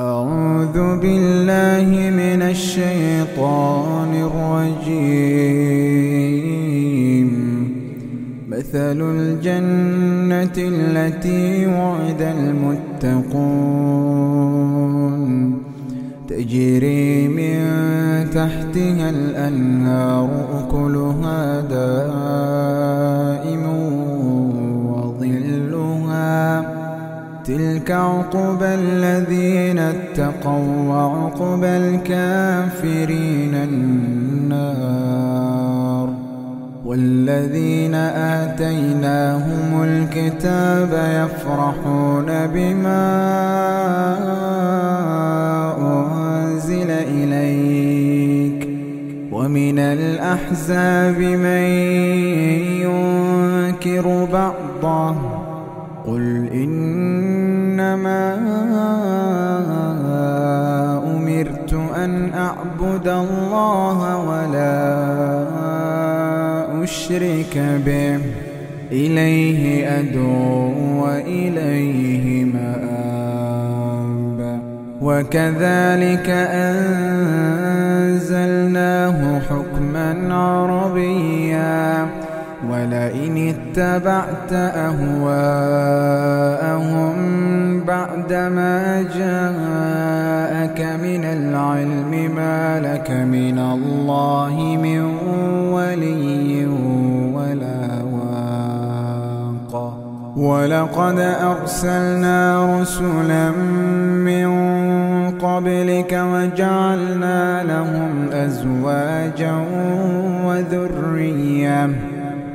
أعوذ بالله من الشيطان الرجيم. مثل الجنة التي وعد المتقون. تجري من تحتها الأنهار عقبى الذين اتقوا وعقبى الكافرين النار والذين آتيناهم الكتاب يفرحون بما أنزل إليك ومن الأحزاب من ينكر بعضه قل إنما أمرت أن أعبد الله ولا أشرك به. إليه أدعو وإليه مآب. وكذلك أنزلناه حكما عربيا. ولئن اتبعت أهواءهم بعدما جاءك من العلم ما لك من الله من ولي ولا واق. ولقد أرسلنا رسلا من قبلك وجعلنا لهم أزواجا وذرية.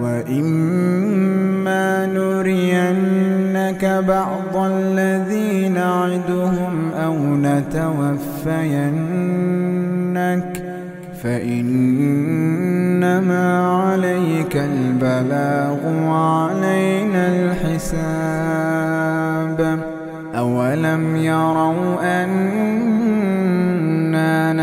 وإما نرينك بعض الذي نعدهم أو نتوفينك فإنما عليك البلاغ وعلينا الحساب أولم يروا أنا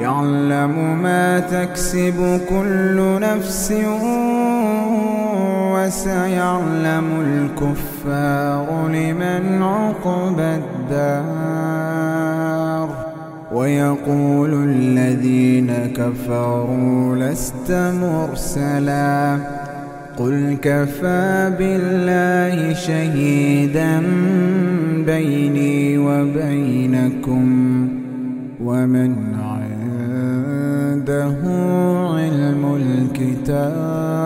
يعلم ما تكسب كل نفس وسيعلم الكفار لمن عقب الدار ويقول الذين كفروا لست مرسلا قل كفى بالله شهيدا بيني وبينكم ومن عنده علم الكتاب